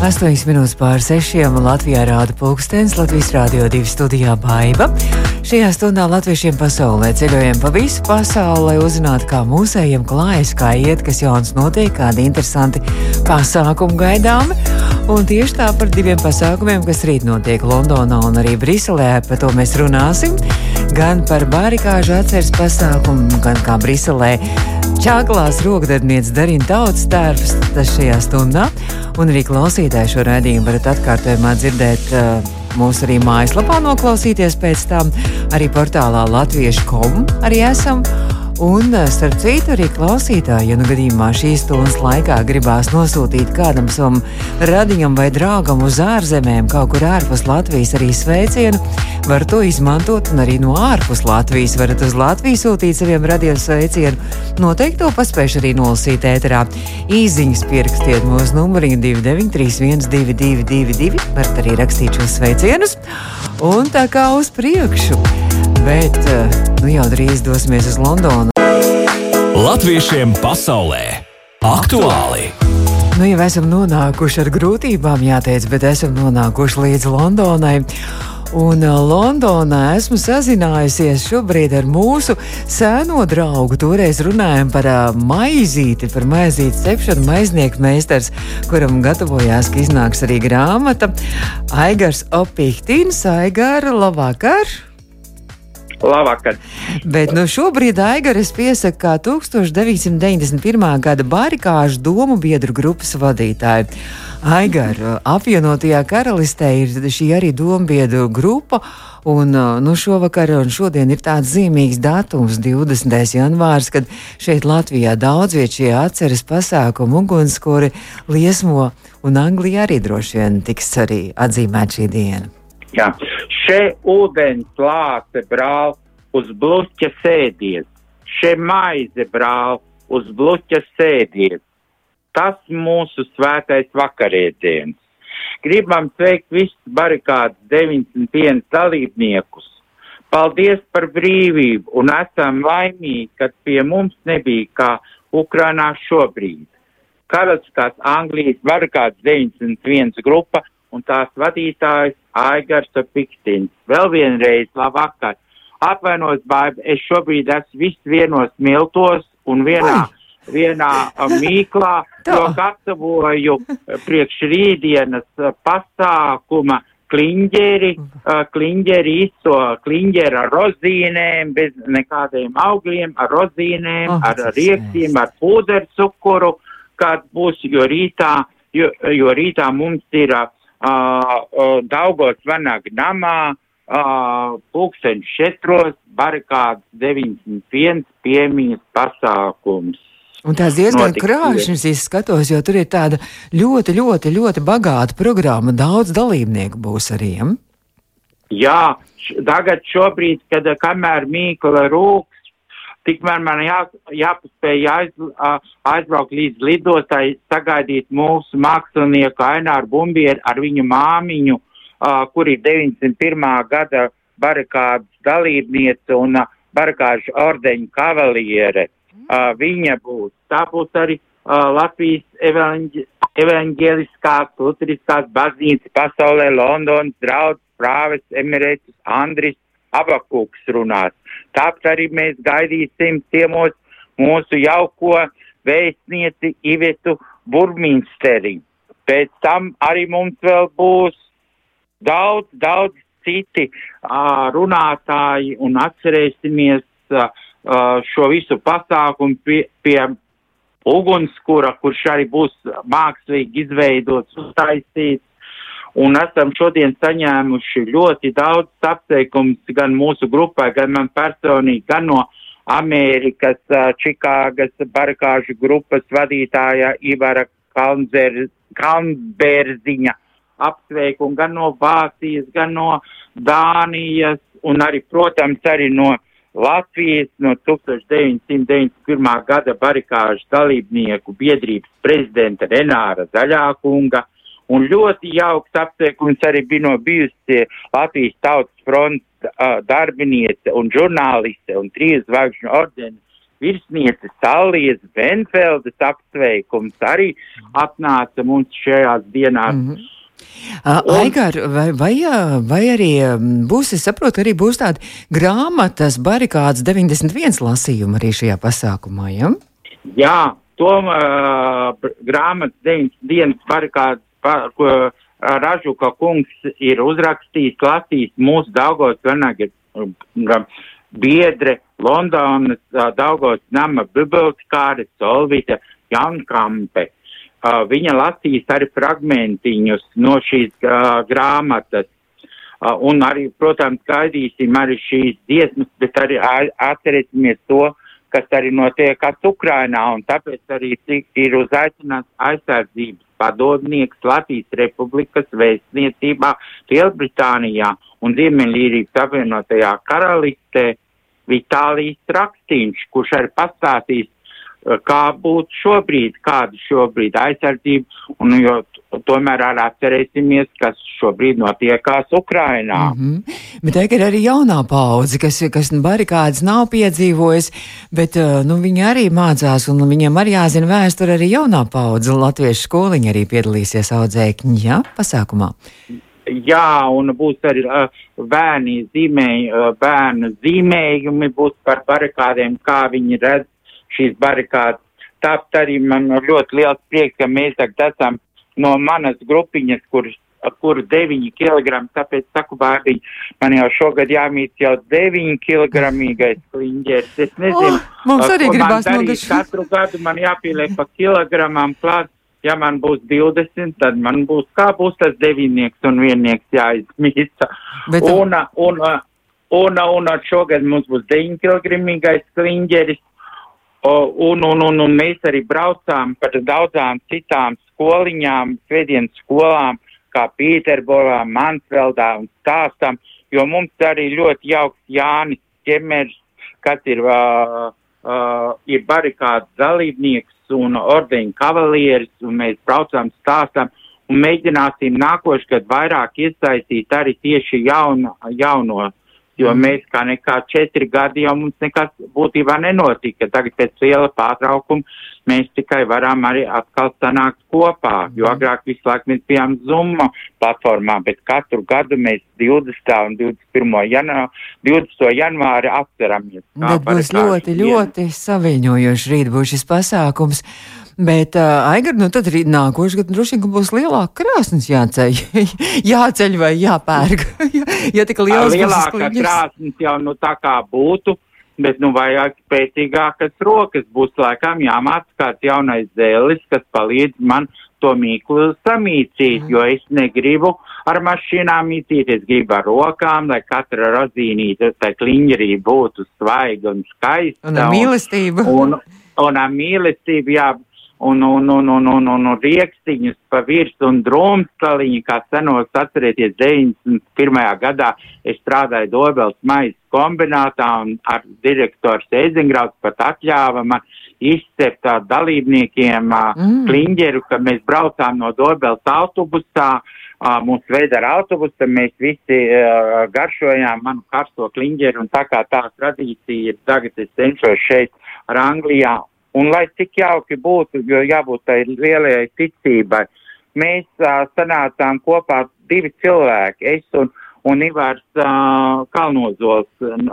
8 minūtes pār 6. Latvijā rāda pulkstenis Latvijas Rādio 2 studijā Baiva. Šajā stundā latviešiem pasaulē ceļojam pa visu pasauli, lai uzzinātu, kā mūsējiem klājas, kā iet, kas jauns notiek, kādi interesanti pasākumi gaidāmi. Un tieši tā par diviem pasākumiem, kas rīt notiek Londonā un arī Briselē, par to mēs runāsim. Gan par barikāžu atceres pasākumu, gan kā Briselē čāklās rokdarbnieces Darina tautas tērps tas šajā stundā. Un arī klausītāji šo raidījumu varat atkārtojumā dzirdēt uh, mūsu arī mājaslapā noklausīties pēc tam, arī portālā latviešu kom arī esam. Un, starp citu, arī klausītāji, ja nu gadījumā šīs stundas laikā gribās nosūtīt kādam savam radiņam vai draugam uz ārzemēm, kaut kur ārpus Latvijas, arī sveicienu, var to izmantot. Un arī no ārpus Latvijas varat uz Latviju sūtīt saviem radio sveicienu. Noteikti to paspējuši arī nolasīt ēterā. Īziņas pierakstiet mūsu numuriņu 293-1222, varat arī rakstīt šos sveicienus. Un tā kā uz priekšu. Bet eh, nu jau drīz dosimies uz Londonu. Latviešiem pasaulē aktuāli! Nu, jau esam nonākuši ar grūtībām, jāteic, bet esam nonākuši līdz Londonai. Un uh, Londonā esmu sazinājusies šobrīd ar mūsu seno draugu. Toreiz runājām par uh, maizīti, par maizīti cepšanu, maiznieku meistars, kuram gatavojās, ka iznāks arī grāmata. Aigars Opīktīns, Aigara, labvakar! Labvakar. Bet nu, šobrīd Aigaras piesaka kā 1991. gada barikāžu domu biedru grupas vadītāju. Aigar, apvienotajā karalistē ir šī arī dombiedru grupa. Un nu, šovakar un šodien ir tāds zīmīgs datums, 20. janvārs, kad šeit Latvijā daudz viet šie atceres pasākumu ugunskori liesmo, un Anglijā arī droši vien tiks arī atzīmēt šī diena. Jā, še ūdens lāce brāl uz bluķa sēdies, še maize brāl uz bluķa sēdies. Tas mūsu svētais vakarēdiens. Gribam sveikt visus barikādas 91 dalībniekus. Paldies par brīvību un esam laimīgi, ka pie mums nebija kā Ukrainā šobrīd. Karaliskās Anglijas barikādas 91 grupa un tās vadītājs Aigars Piktins. Vēl vienreiz labvakar. Atvainojos, Baiba, es šobrīd esmu viss vienos miltos un vienā, Ai. vienā mīklā, jo gatavoju priekš rītdienas pasākuma kliņģeri, kliņģeri izso kliņģeri ar rozīnēm, bez nekādiem augļiem, ar rozīnēm, oh, ar rieksiem, ar pūdersukuru, kad būs, jo rītā, jo, jo rītā mums ir uh, Daugos Vanag namā, pulksteņš četros, barikāds 91 piemiņas pasākums. Un tās diezgan krāšņas izskatos, jo tur ir tāda ļoti, ļoti, ļoti bagāta programma. Daudz dalībnieku būs arī. Ja? Jā, tagad šobrīd, kad kamēr Mīkla rūks, tikmēr man jā, jāpaspēj aiz, aizbraukt līdz lidostai, sagaidīt mūsu mākslinieku Aināru Bumbieru ar viņu māmiņu, uh, kur ir 91. gada barikādas dalībniece un uh, barikāžu ordeņu kavaliere. Uh, viņa būs. Tā būs arī uh, Latvijas evaņģi, evaņģēliskās, luteriskās baznīcas pasaulē, Londonas draudzes, prāves, emirētus, Andris, Abakuks runās. Tāpat arī mēs gaidīsim ciemos mūsu jauko vēstnieci Ivetu Burminsteri. Pēc tam arī mums vēl būs daudz, daudz citi uh, runātāji un atcerēsimies uh, šo visu pasākumu pie, pie ugunskura, kurš arī būs mākslīgi izveidots, uztaisīts un esam šodien saņēmuši ļoti daudz apsveikums gan mūsu grupai, gan man personīgi, gan no Amerikas, Čikāgas barikāžu grupas vadītāja Ivara Kalnzer, Kalnbērziņa apsveikumu, gan no Vācijas, gan no Dānijas, un arī, protams, arī no Latvijas no 1991. gada barikāžu dalībnieku biedrības prezidenta Renāra Zaļākunga Un ļoti jauks apsveikums arī bija no bijusi Latvijas tautas fronts uh, darbiniece un žurnāliste un trīs zvaigžņu ordeni virsniece Salijas Benfeldes apsveikums arī atnāca mums šajās dienās. Mm -hmm. Aigar, vai, vai, vai arī būs, es saprotu, arī būs tāda grāmatas barikādas 91 lasījuma arī šajā pasākumā, ja? Jā, to uh, grāmatas 9 dienas barikādas, par, ko Ražuka kungs ir uzrakstījis, lasījis mūsu Daugos Venaga biedre Londonas Daugos nama bibliotekāre Solvita Jankampe. Uh, viņa lasīs arī fragmentiņus no šīs uh, grāmatas. Uh, un arī, protams, gaidīsim arī šīs dziesmas, bet arī atcerēsimies to, kas arī notiek Ukrainā, un tāpēc arī ir uzaicināts aizsardzības padomnieks Latvijas Republikas vēstniecībā Lielbritānijā un Ziemeļīrijas apvienotajā karalistē Vitālijas Rakstīņš, kurš arī pastāstīs, eh, kā būtu šobrīd, kāda šobrīd aizsardzība, un jo tomēr arī atcerēsimies, kas šobrīd notiekās Ukrainā. Mm -hmm. Bet tagad ir arī jaunā paudze, kas, kas barikādas nav piedzīvojis, bet eh, nu, viņi arī mācās, un viņiem arī jāzina vēsture arī jaunā paudze. Latviešu skoliņa arī piedalīsies audzēkņi, jā, pasākumā. Jā, un būs arī uh, bērni zīmēji, uh, bērnu zīmējumi būs par barikādiem, kā viņi redz šīs barikādas. Tāpat arī man ļoti liels prieks, ka mēs tagad esam no manas grupiņas, kur, kur 9 kg, tāpēc saku bārdiņi, man jau šogad jāmīt jau 9 kg kliņģeris. Es nezinu, oh, mums arī gribās nodaļīt. Katru gadu man jāpieliek pa kilogramām klāt ja man būs 20, tad man būs kā būs tas devinieks un viennieks jāizmīsta. Bet, un, un, un, un, un šogad mums būs 9 kg kliņģeris. Un, un, un, un mēs arī braucām par daudzām citām skoliņām, svētdienas skolām, kā Pīterborā, Mansveldā un stāstam, jo mums arī ļoti jauks Jānis Ķemers, kas ir, uh, uh, ir barikāds dalībnieks un ordeņu kavalieris, un mēs braucām stāstam un mēģināsim nākošgad vairāk iesaistīt arī tieši jauno, jauno jo mhm. mēs kā nekā četri gadi jau mums nekas būtībā nenotika. Tagad pēc liela pārtraukuma mēs tikai varam arī atkal sanākt kopā, jo mhm. agrāk visu laiku mēs bijām Zuma platformā, bet katru gadu mēs 20. un 21. janvāri, 20. janvāri atceramies. Bet būs ļoti, ļoti saviņojoši rīt būs šis pasākums. Bet, uh, Aigar, nu tad arī nākošais gads droši vien būs lielāka krāsnes jāceļ, jāceļ vai jāpērk. ja tik liels lielāka krāsnes jau nu tā kā būtu, bet nu vajag spēcīgākas rokas. Būs laikam jāmāc kāds jaunais zēlis, kas palīdz man to mīklu samīcīt, mm. jo es negribu ar mašīnām mīcīt, es gribu ar rokām, lai katra razīnīte, tā kliņģerī būtu svaiga un skaista. Un ar mīlestību. Un, un ar mīlestību, jā, un, un, un, un, un, un, un riekstiņus pa virs un drumstaliņi, kā senos atcerieties, 91. gadā es strādāju Dobels maizes kombinātā un ar direktors Eizengrauds pat atļāva man izcept dalībniekiem mm. kliņģeru, ka mēs braucām no Dobels autobusā, mums veida ar autobusu, mēs visi garšojām manu karsto kliņģeru un tā kā tā tradīcija ir, tagad es cenšos šeit ar Anglijā Un lai cik jauki būtu, jo jābūt tai lielajai ticībai, mēs uh, sanācām kopā divi cilvēki, es un, un Ivārs uh, Kalnozols. Un,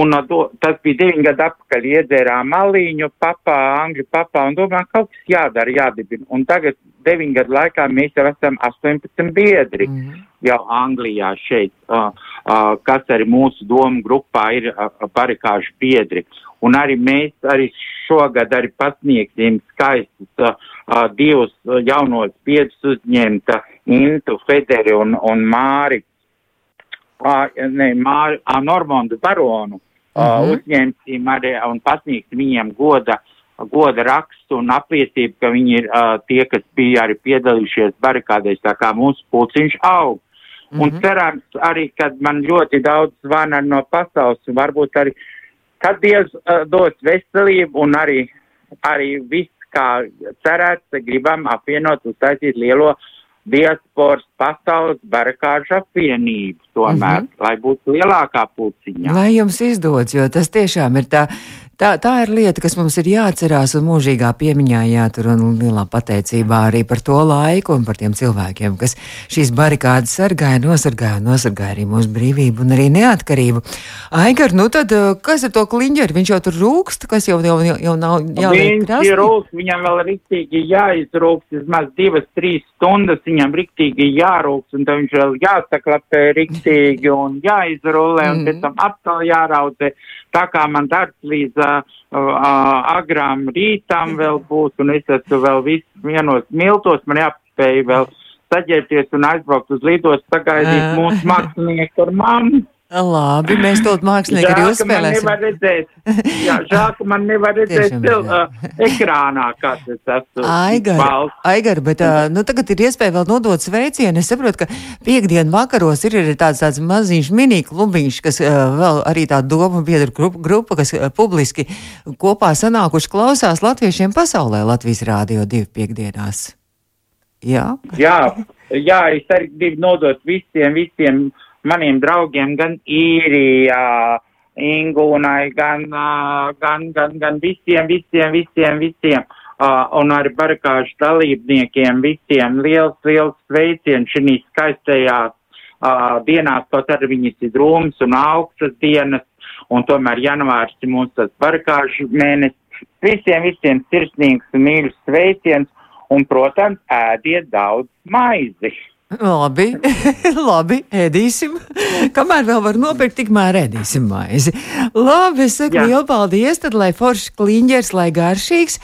un do, tas bija deviņi gadu atpakaļ, iedzērām malīņu papā, angļu papā, un domājām, kaut kas jādara, jādibina. Un tagad deviņu gadu laikā mēs jau esam 18 biedri mm -hmm. jau Anglijā šeit, uh, uh, kas arī mūsu domu grupā ir uh, barikāžu biedri. Un arī mēs arī šogad arī pasniegsim skaistus uh, divus jaunos biedrus uzņemta Intu Federi un, un Māri, uh, ne, Māri, uh, Normondu Baronu. Uh, mm -hmm. Uzņemsim arī un pasniegsim viņiem goda, goda rakstu un apliecību, ka viņi ir uh, tie, kas bija arī piedalījušies barikādēs, tā kā mūsu pulciņš aug. Mm -hmm. Un cerams arī, kad man ļoti daudz zvana no pasaules, varbūt arī uh, kad Dievs uh, dos veselību un arī, arī viss, kā cerēts, gribam apvienot, uztaisīt lielo diasporas pasaules barakāžu apvienību tomēr, mm -hmm. lai būtu lielākā pulciņā. Lai jums izdodas, jo tas tiešām ir tā Tā, tā ir lieta, kas mums ir jāatcerās un mūžīgā piemiņā jātur un lielā pateicībā arī par to laiku un par tiem cilvēkiem, kas šīs barikādas sargāja, nosargāja un nosargāja arī mūsu brīvību un arī neatkarību. Aigar, nu tad eh, kas ir to kliņģeri? Viņš jau tur rūkst, kas jau, jau, jau, jau nav jāliek krasti? Viņš rūkst, viņam vēl riktīgi jāizrūkst, vismaz divas, trīs stundas viņam riktīgi jārūkst un tad viņš vēl jāsaklapē riktīgi un jāizrulē un mm. pēc tam atkal jāraudzē tā kā man darbs līdz uh, uh, agrām rītām vēl būs, un es esmu vēl viss vienos miltos, man jāspēj vēl saģērbties un aizbraukt uz lidos, sagaidīt mūsu mākslinieku ar mammu. Labi, mēs to mākslinieki arī uzspēlēsim. Nevar redzēt, jā, žēl, ka man nevar redzēt til, uh, ekrānā, kā tas esmu. Aigar, Aigar, bet uh, nu, tagad ir iespēja vēl nodot sveicienu. Es saprotu, ka piekdien vakaros ir arī tāds, tāds maziņš mini klubiņš, kas uh, vēl arī tā doma biedru grupa, grupa, kas uh, publiski kopā sanākuši klausās latviešiem pasaulē Latvijas rādio divu piekdienās. Jā. Jā, jā, es arī gribu nodot visiem, visiem maniem draugiem gan īrijā, Ingūnai, gan, gan, gan, gan visiem, visiem, visiem, visiem. Un arī barakāžu dalībniekiem visiem liels, liels sveiciens šī skaistajās uh, dienās, kaut arī viņas ir drūmas un augstas dienas, un tomēr janvārs ir mūsu tas barakāžu mēnesis. Visiem, visiem sirsnīgs un mīļus sveiciens, un, protams, ēdiet daudz maizi. Labi, labi, ēdīsim. Kamēr vēl var nopirkt, tikmēr ēdīsim maizi. Labi, es saku lielu paldies, tad lai foršs kliņģers, lai garšīgs.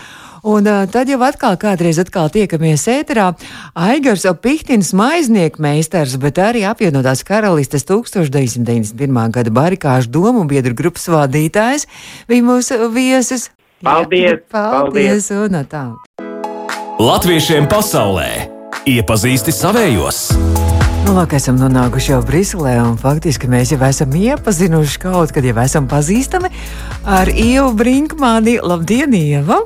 Un uh, tad jau atkal kādreiz atkal tiekamies ēterā. Aigars Opihtins maiznieku meistars, bet arī apvienotās karalistes 1991. gada barikāžu domu biedru grupas vadītājs bija mūsu viesis. Paldies! Jā, paldies! paldies un tā! Latviešiem pasaulē! Iepazīsti savējos! Nu, lāk, esam nonākuši jau Briselē, un faktiski mēs jau esam iepazinuši kaut kad, jau esam pazīstami ar Ievu Brinkmāni. Labdien, Ieva!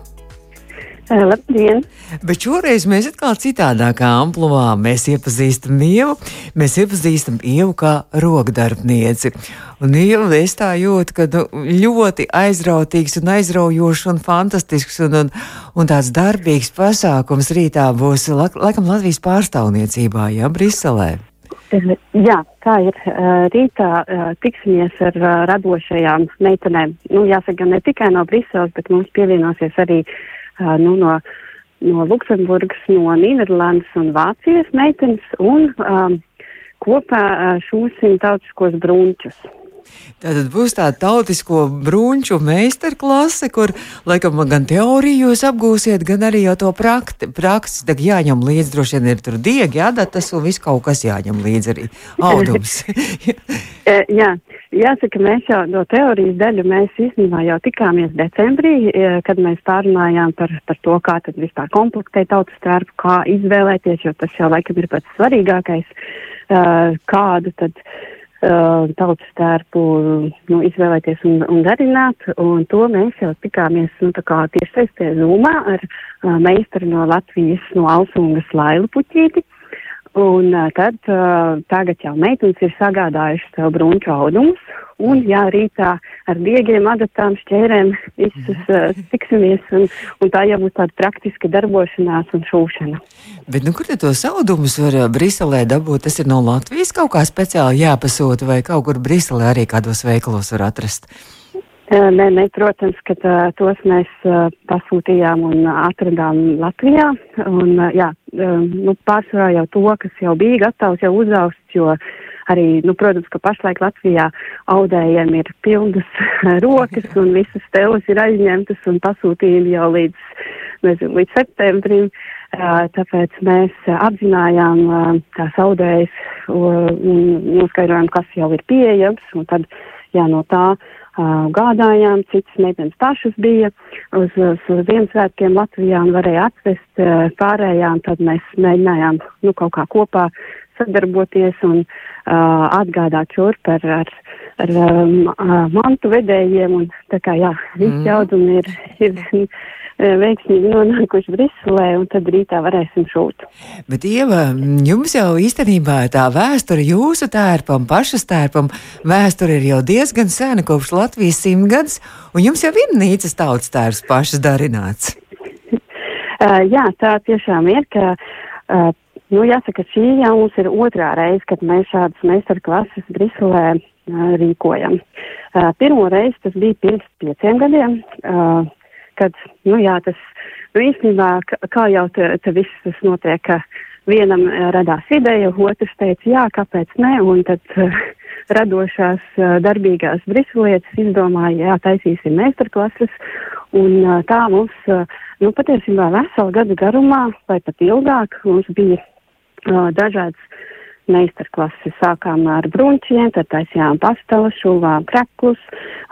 Eh, labdien! Bet šoreiz mēs atkal citādākā amplitūnā. Mēs iepazīstam Ievu, mēs iepazīstam Ievu kā rokdarbnieci. Un Ieva, es tā jūtu, ka nu, ļoti aizrautīgs un aizraujošs un fantastisks un, un, un tāds darbīgs pasākums rītā būs laikam Latvijas pārstāvniecībā, jā, Briselē. Eh, jā, tā ir. Eh, rītā tiksimies ar radošajām meitenēm. Nu, jāsaka, ne tikai no Briseles, bet mums pievienosies arī uh, nu, no, no Luksemburgas, no Nīderlandes un Vācijas meitenes, un um, kopā šūsim tautiskos brunčus. Tātad būs tā tautisko brunču meistarklase, kur laikam gan teoriju jūs apgūsiet, gan arī jau to prakti, praksi. Tad jāņem līdzi, droši vien ir tur diegi, adatas un viss kaut kas jāņem līdzi arī audums. Jā, jāsaka, mēs jau no teorijas daļu mēs īstenībā jau tikāmies decembrī, kad mēs pārunājām par, par to, kā tad vispār komplektēt tautas tērpu, kā izvēlēties, jo tas jau laikam ir pats svarīgākais, kādu tad Uh, tautas tērpu nu, izvēlēties un, un darināt, un to mēs jau tikāmies nu, tiešsaistē zūmā ar uh, meistaru no Latvijas, no Alsungas Lailu Puķīti. Un uh, tad uh, tagad jau meitenes ir sagādājušas sev brunču audumus, un jā, rītā ar diegiem, adatām, šķērēm visus uh, tiksimies, un, un tā jau būs tāda praktiska darbošanās un šūšana. Bet, nu, kur te tos audumus var Briselē dabūt? Tas ir no Latvijas kaut kā speciāli jāpasūta, vai kaut kur Briselē arī kādos veikalos var atrast? Nē, nē, protams, ka tā, tos mēs uh, pasūtījām un atradām Latvijā. Un, uh, jā, uh, nu, pārsvarā jau to, kas jau bija gatavs, jau uzausts, jo arī, nu, protams, ka pašlaik Latvijā audējiem ir pilnas rokas un visas telas ir aizņemtas un pasūtījumi jau līdz, nezinu, līdz septembrim. Tāpēc mēs apzinājām tās audējas un noskaidrojām, kas jau ir pieejams. Un tad, jā, no tā gādājām, citas meitenes pašas bija uz, uz, uz Ziemassvētkiem Latvijā un varēja atvest pārējām, tad mēs mēģinājām nu, kaut kā kopā sadarboties un uh, atgādāt šurp ar, ar, ar um, mantu vedējiem. Un, tā kā jā, visi mm. jaudumi ir, ir veiksmīgi nonākuši Briselē, un tad rītā varēsim šūt. Bet, Ieva, jums jau īstenībā tā vēsture jūsu tērpam, pašas tērpam, vēsture ir jau diezgan sena, kopš Latvijas simtgads, un jums jau ir nīcas tautas tērps pašas darināts. uh, jā, tā tiešām ir, ka, uh, nu, jāsaka, šī jau mums ir otrā reize, kad mēs šādas meistarklases Briselē uh, rīkojam. Uh, pirmo reizi tas bija pirms pieciem gadiem. Uh, kad, nu jā, tas, nu īstenībā, kā jau te, te viss tas notiek, ka vienam eh, radās ideja, otrs teica, jā, kāpēc ne, un tad uh, radošās uh, darbīgās briselietas izdomāja, jā, taisīsim meistarklases, un uh, tā mums, uh, nu patiesībā veselu gadu garumā, vai pat ilgāk, mums bija uh, dažādas meistarklases. Sākām ar brunčiem, tad taisījām pastelas, šuvām kreklus,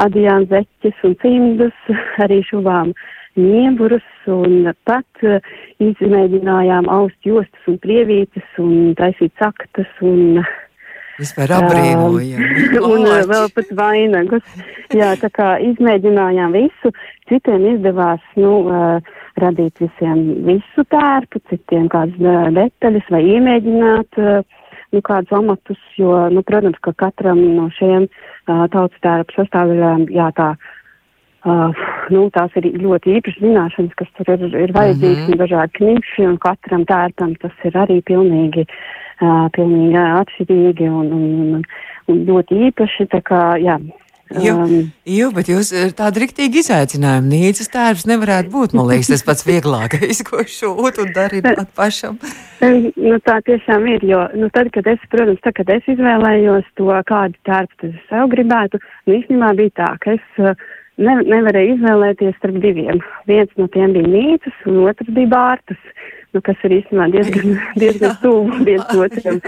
adījām zeķes un cimdus, arī šuvām nieburus un pat uh, izmēģinājām aust jostas un prievītes un taisīt saktas un Vispār apbrīnojam. Uh, un uh, vēl pat vainagus. Jā, tā kā izmēģinājām visu, citiem izdevās, nu, uh, radīt visiem visu tērpu, citiem kādas detaļas vai iemēģināt uh, nu, kādus amatus, jo, nu, protams, ka katram no šiem uh, tautas tērpa sastāvdaļām, jā, tā, uh, nu, tās ir ļoti īpašas zināšanas, kas tur ir, ir vajadzīgas, mm -hmm. un dažādi knipši, un katram tērpam tas ir arī pilnīgi, uh, pilnīgi atšķirīgi un, un, un, un ļoti īpaši, tā kā, jā, Jo, um, jo, bet jūs ir tādi riktīgi izaicinājumi. Nīcas tērps nevarētu būt, man liekas, tas pats vieglākais, ko šūt un darīt pat pašam. Nu, tā tiešām ir, jo, nu, tad, kad es, protams, tad, kad es izvēlējos to, kādu tērpu es sev gribētu, nu, īstenībā bija tā, ka es uh, ne, nevarēju izvēlēties starp diviem. Viens no tiem bija nīcas, un otrs bija bārtas, nu, kas ir īstenībā diezgan, diezgan tuvu viens otram.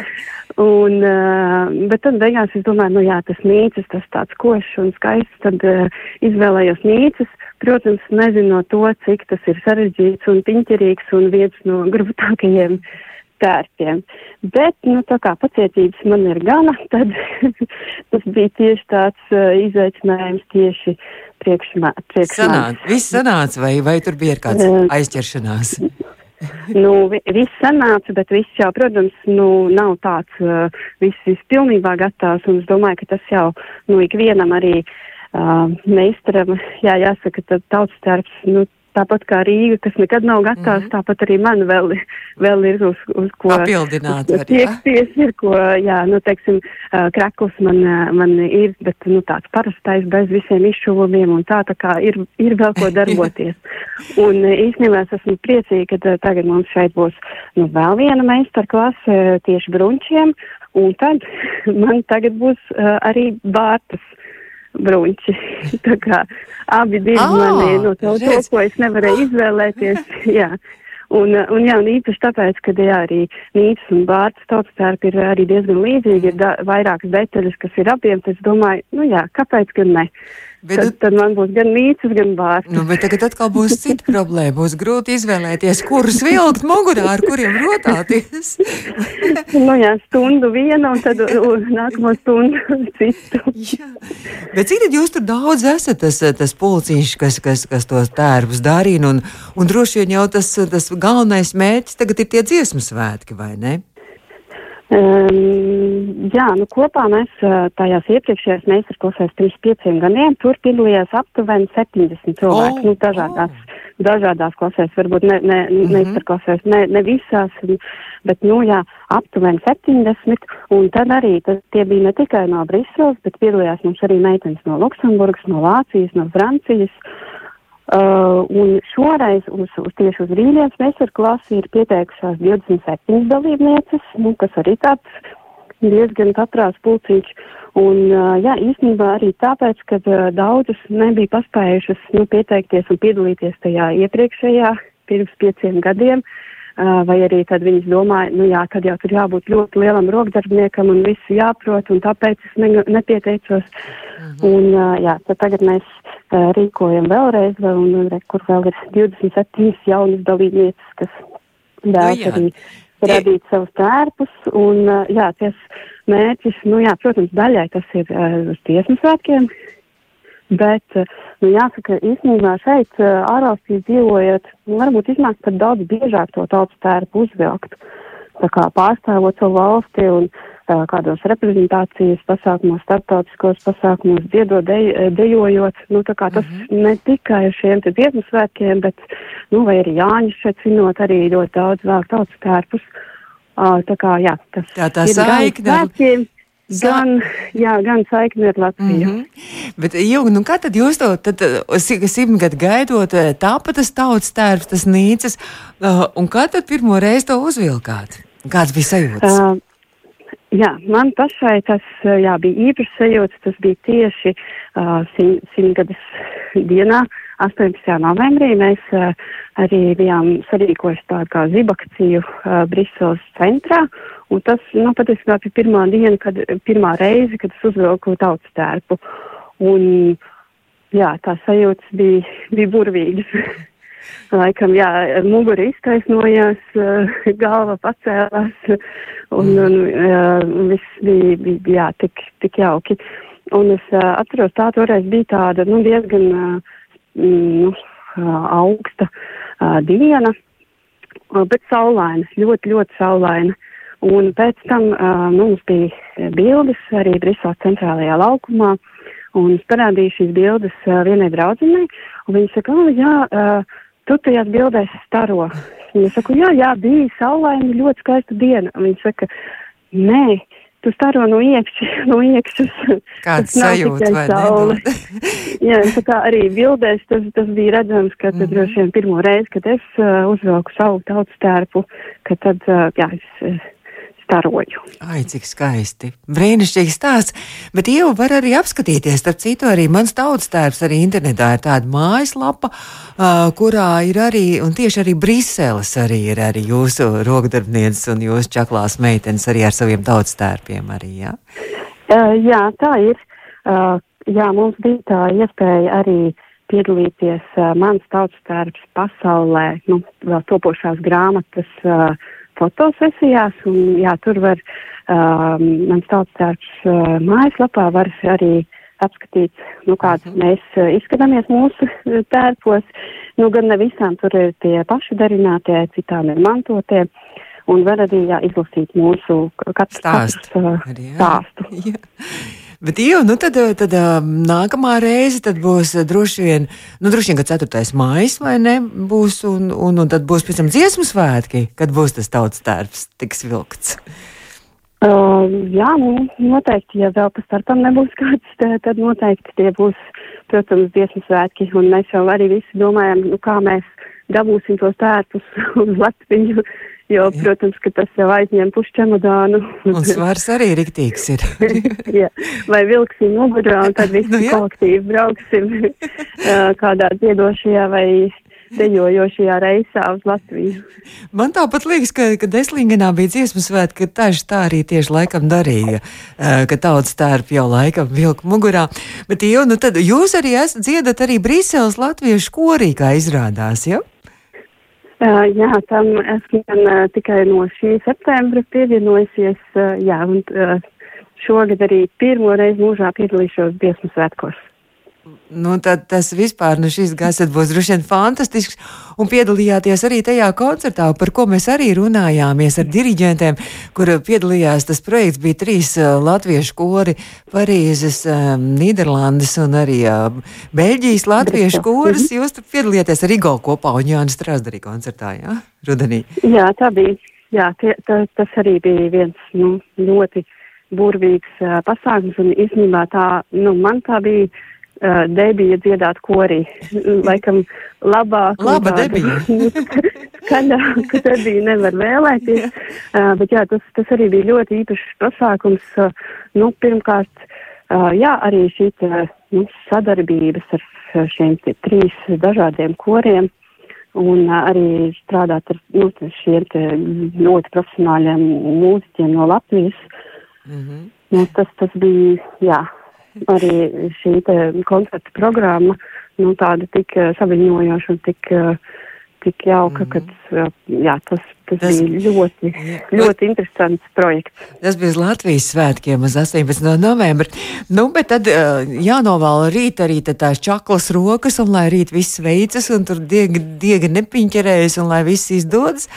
Un, uh, bet tad beigās es domāju, nu jā, tas nīcas, tas tāds košs un skaists, tad uh, izvēlējos nīcas. Protams, nezinot to, cik tas ir sarežģīts un piņķerīgs un viens no grūtākajiem tērpiem. Bet, nu, tā kā pacietības man ir gana, tad tas bija tieši tāds uh, izaicinājums tieši priekšmā. Sanāca, viss sanāca, vai, vai tur bija kāds aizķeršanās? nu, viss sanāca, bet viss jau, protams, nu, nav tāds, uh, viss, viss pilnībā gatavs, un es domāju, ka tas jau, nu, ikvienam arī uh, meistaram, jā, jāsaka, tad tautas darbs, nu, tāpat kā Rīga, kas nekad nav gatavs, mm tāpat arī man vēl, vēl ir uz, uz ko papildināt. Tiekties ir, ko, jā, nu, teiksim, krekls man, man ir, bet, nu, tāds parastais bez visiem izšuvumiem un tā, tā kā ir, ir vēl ko darboties. un īstenībā es esmu priecīga, ka tagad mums šeit būs, nu, vēl viena meistarklase tieši brunčiem, un tad man tagad būs arī bārtas bruņķi. Tā kā abi divi oh, mani no to, to, ko es nevarēju izvēlēties. jā. Un, un jā, un īpaši tāpēc, ka jā, arī Nīcas un Bārtas tautas tērpi ir arī diezgan līdzīgi, ir da, vairākas detaļas, kas ir apjemtas. Es domāju, nu jā, kāpēc gan ne? Bet, tad, tad man būs gan mīts, gan bārts. Nu, bet tagad atkal būs cita problēma. Būs grūti izvēlēties, kurus vilkt mugurā, ar kuriem rotāties. nu jā, stundu vienu un tad nākamo stundu citu. jā. Bet cik tad jūs tur daudz esat, tas, tas pulciņš, kas, kas, kas tos tērbus darīna, un, un droši vien jau tas, tas galvenais mērķis tagad ir tie dziesmu svētki, vai ne? Um, jā, nu kopā mēs tajās iepriekšējās meistarklasēs pirms pieciem gadiem tur piedalījās aptuveni 70 cilvēki, oh, nu dažādās, oh. dažādās klasēs, varbūt ne, ne mm -hmm. meistarklasēs, ne, ne visās, bet, nu jā, aptuveni 70, un tad arī tas, tie bija ne tikai no Briseles, bet piedalījās mums arī meitenes no Luksemburgas, no Vācijas, no Francijas, Uh, un šoreiz uz, uz tieši uz Rīļienas meistarklasi ir pieteikušās 27 dalībnieces, nu, kas arī tāds diezgan katrās pulcīņš. Un, uh, jā, īstenībā arī tāpēc, ka uh, daudzas nebija paspējušas nu, pieteikties un piedalīties tajā iepriekšējā pirms pieciem gadiem. Uh, vai arī tad viņas domāja, nu jā, tad jau tur jābūt ļoti lielam rokdarbniekam un visu jāprot, un tāpēc es ne, nepieteicos. Mhm. Un, jā, tad tagad mēs rīkojam vēlreiz, un, un kur vēl ir 27 jaunas dalībnieces, kas vēlas nu, arī radīt savus tērpus, un, jā, ties mērķis, nu jā, protams, daļai tas ir uz tiesmu svētkiem, bet, nu jāsaka, īstenībā šeit ārvalstīs dzīvojot, nu, varbūt iznāk pat daudz biežāk to tautas tērpu uzvilkt, tā kā pārstāvot savu valsti un uh, kādos reprezentācijas pasākumos, starptautiskos pasākumos, dziedot, dej, dejojot, nu tā kā tas mm -hmm. ne tikai šiem te dziesmu svētkiem, bet, nu, vai arī Jāņus šeit cinot arī ļoti daudz vēl tautas tērpus. Uh, tā kā, jā, tas tā, tā ir saikne. Gan svētkiem, gan, jā, gan saikni ar Latviju. Mm -hmm. Bet, Jūga, nu kā tad jūs to, tad simtgadu gaidot, tāpat tas tautas tērps, tas nīcas, uh, un kā tad pirmo reizi to uzvilkāt? Kāds bija sajūtas? Uh, Jā, man pašai tas jā, bija īpašs sajūta. Tas bija tieši uh, simtgades dienā, 18. novembrī. Mēs uh, arī bijām sarīkojuši tādu kā zibakciju uh, Briseles centrā. Un tas, nu, patiesībā bija pirmā diena, kad, pirmā reize, kad es uzvilku tautas tērpu. Un, jā, tā sajūtas bija, bija burvīgas. Laikam, jā, mugura iztaisnojās, galva pacēlās, un, un viss bija, bija jā, tik, tik jauki. Un es atceros, tā toreiz bija tāda, nu, diezgan nu, augsta diena, bet saulaina, ļoti, ļoti saulaina. Un pēc tam uh, mums bija bildes arī Briseles centrālajā laukumā, un es parādīju šīs bildes uh, vienai draudzenei, un viņa saka, oh, jā, uh, tu tajās bildēs staro. Viņa saka, jā, jā, bija saulaina, ļoti skaista diena. Un viņa saka, nē, tu staro no iekšas, no iekšas. Kāds sajūta vai saule. jā, tā kā arī bildēs tas, tas bija redzams, ka tad mm -hmm. droši vien pirmo reizi, kad es uh, uzvelku savu tautas tērpu, ka tad, uh, jā, es. Uh, staroju. Ai, cik skaisti. Brīnišķīgs stāsts. Bet jau var arī apskatīties. Starp citu, arī mans tautas tērps arī internetā ir tāda mājaslapa, uh, kurā ir arī, un tieši arī Briseles arī ir arī jūsu rokdarbnieces un jūsu čaklās meitenes arī ar saviem tautas tērpiem arī, jā? Uh, jā, tā ir. Uh, jā, mums bija tā iespēja arī piedalīties uh, mans tautas tērps pasaulē, nu, vēl topošās grāmatas uh, fotosesijās, un jā, tur var um, mans tautstārs uh, mājaslapā var arī apskatīt, nu, kāds mhm. mēs uh, izskatāmies mūsu uh, tērpos. Nu, gan ne visām tur ir tie paši darinātie, citām ir mantotie. Un var arī jā, izlasīt mūsu katru stāstu. Uh, stāstu. Jā. Bet, jau, nu tad, tad nākamā reize tad būs droši vien, nu, droši vien, ka 4. mājas vai ne, būs, un, un, un tad būs pēc tam dziesmu svētki, kad būs tas tautas tērps tiks vilkts. Uh, jā, nu, noteikti, ja vēl pa starpam nebūs kāds, tad noteikti tie būs, protams, dziesmu svētki, un mēs jau arī visi domājam, nu, kā mēs dabūsim tos tērpus uz Latviju, Jo, jā. protams, ka tas jau aizņem pušķemodānu. Un svars arī riktīgs ir. jā. Vai vilksim mugurā un tad visi nu, jā. kolektīvi brauksim kādā dziedošajā vai dejojošajā reisā uz Latviju. Man tāpat liekas, ka, kad Eslingenā bija dziesmu svētki, ka taži tā arī tieši laikam darīja, ka tautas tērp jau laikam vilka mugurā. Bet, jo, nu tad jūs arī esat dziedat arī Brīseles latviešu korī, kā izrādās, ja? Uh, jā, tam esmu gan uh, tikai no šī septembra pievienojusies, uh, jā, un uh, šogad arī pirmo reizi mūžā piedalīšos dziesmu svētkos. Nu, tad tas vispār, nu, šis gads būs droši vien fantastisks. Un piedalījāties arī tajā koncertā, par ko mēs arī runājāmies ar diriģentiem, kur piedalījās tas projekts. Bija trīs uh, latviešu kori - Parīzes, um, Nīderlandes un arī uh, Beļģijas latviešu koris. Mhm. Jūs tur piedalījāties ar Igo kopā un Jānis Strasdarī koncertā, jā? Rudenī. Jā, tā bija. Jā, tie, tā, tas arī bija viens, nu, ļoti burvīgs uh, pasākums un īstenībā tā, nu, man tā bija uh, debija dziedāt korī. Laikam labāk. Laba debija. Skaļāk debija nevar vēlēties. Uh, bet jā, tas, tas arī bija ļoti īpašs pasākums. Uh, nu, pirmkārt, uh, jā, arī šī tā, nu, sadarbības ar šiem trīs dažādiem koriem. Un uh, arī strādāt ar nu, šiem ļoti profesionāļiem mūziķiem no Latvijas. Mm -hmm. nu, tas, tas bija, jā, arī šī koncerta programma, nu, tāda tik uh, saviņojoša un tik, uh, tik jauka, mm -hmm. ka uh, jā, tas Tas, tas bija ļoti, ļoti interesants projekts. Tas bija Latvijas svētkiem uz 18. novembri. Nu, bet tad jānovēl rīt arī tās čaklas rokas, un lai rīt viss veicas, un tur diega, diega nepiņķerējas, un lai viss izdodas,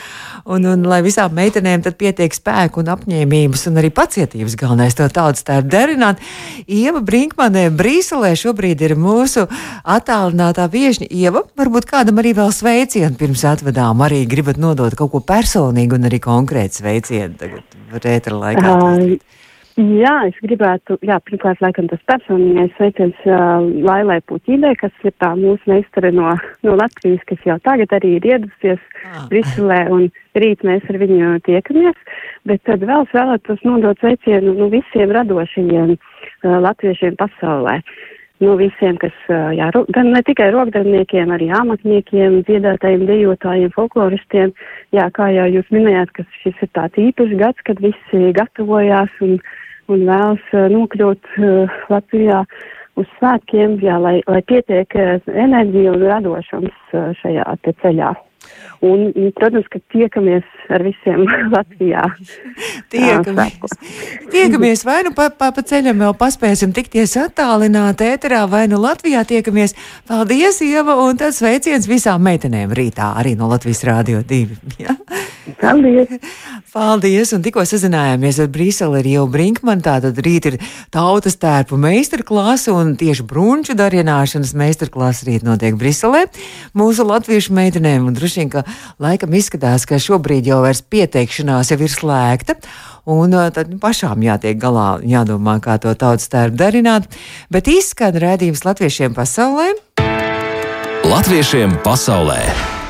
un, un lai visām meitenēm tad pietiek spēku un apņēmības, un arī pacietības galvenais to tautas tā ir derināt. Ieva Brinkmanē Brīselē šobrīd ir mūsu attālinātā viešņa. Ieva, varbūt kādam arī vēl sveicienu pirms atvedām, arī gribat nodot kaut ko personīgu un arī konkrētu sveicienu tagad rētra laikā? Uh, jā, es gribētu, jā, pirmkārt, laikam tas personīgais sveiciens uh, Lailai Puķīdē, kas ir tā mūsu meistare no, no Latvijas, kas jau tagad arī ir iedusies ah. Briselē, un rīt mēs ar viņu tiekamies, bet tad vēl es vēlētos nodot sveicienu nu, visiem radošajiem uh, latviešiem pasaulē. Uh, nu, visiem, kas, jā, gan ne tikai rokdarniekiem, arī amatniekiem, dziedātājiem, dejotājiem, folkloristiem. Jā, kā jau jūs minējāt, ka šis ir tāds īpašs gads, kad visi gatavojās un, un vēlas nokļūt uh, Latvijā uz svētkiem, jā, lai, lai pietiek enerģija un radošums šajā ceļā. Un, protams, ka tiekamies ar visiem Latvijā. tiekamies. tiekamies vai nu pa, pa, pa ceļam vēl paspēsim tikties attālināt ēterā, vai nu Latvijā tiekamies. Paldies, Ieva, un tad sveiciens visām meitenēm rītā arī no Latvijas Rādio 2. Ja? Paldies! Paldies! Un tikko sazinājāmies ar Brīseli ar Ievu Brinkmanu. Tātad rīt ir tautas tērpu meistarklāsa un tieši brunču darināšanas meistarklāsa rīt notiek Briselē. Mūsu latviešu meitenēm un droši vien, ka laikam izskatās, ka šobrīd jau vairs pieteikšanās jau ir slēgta. Un tad pašām jātiek galā, jādomā, kā to tautas tērpu darināt. Bet izskan redzījums latviešiem pasaulē. Latviešiem pasaulē!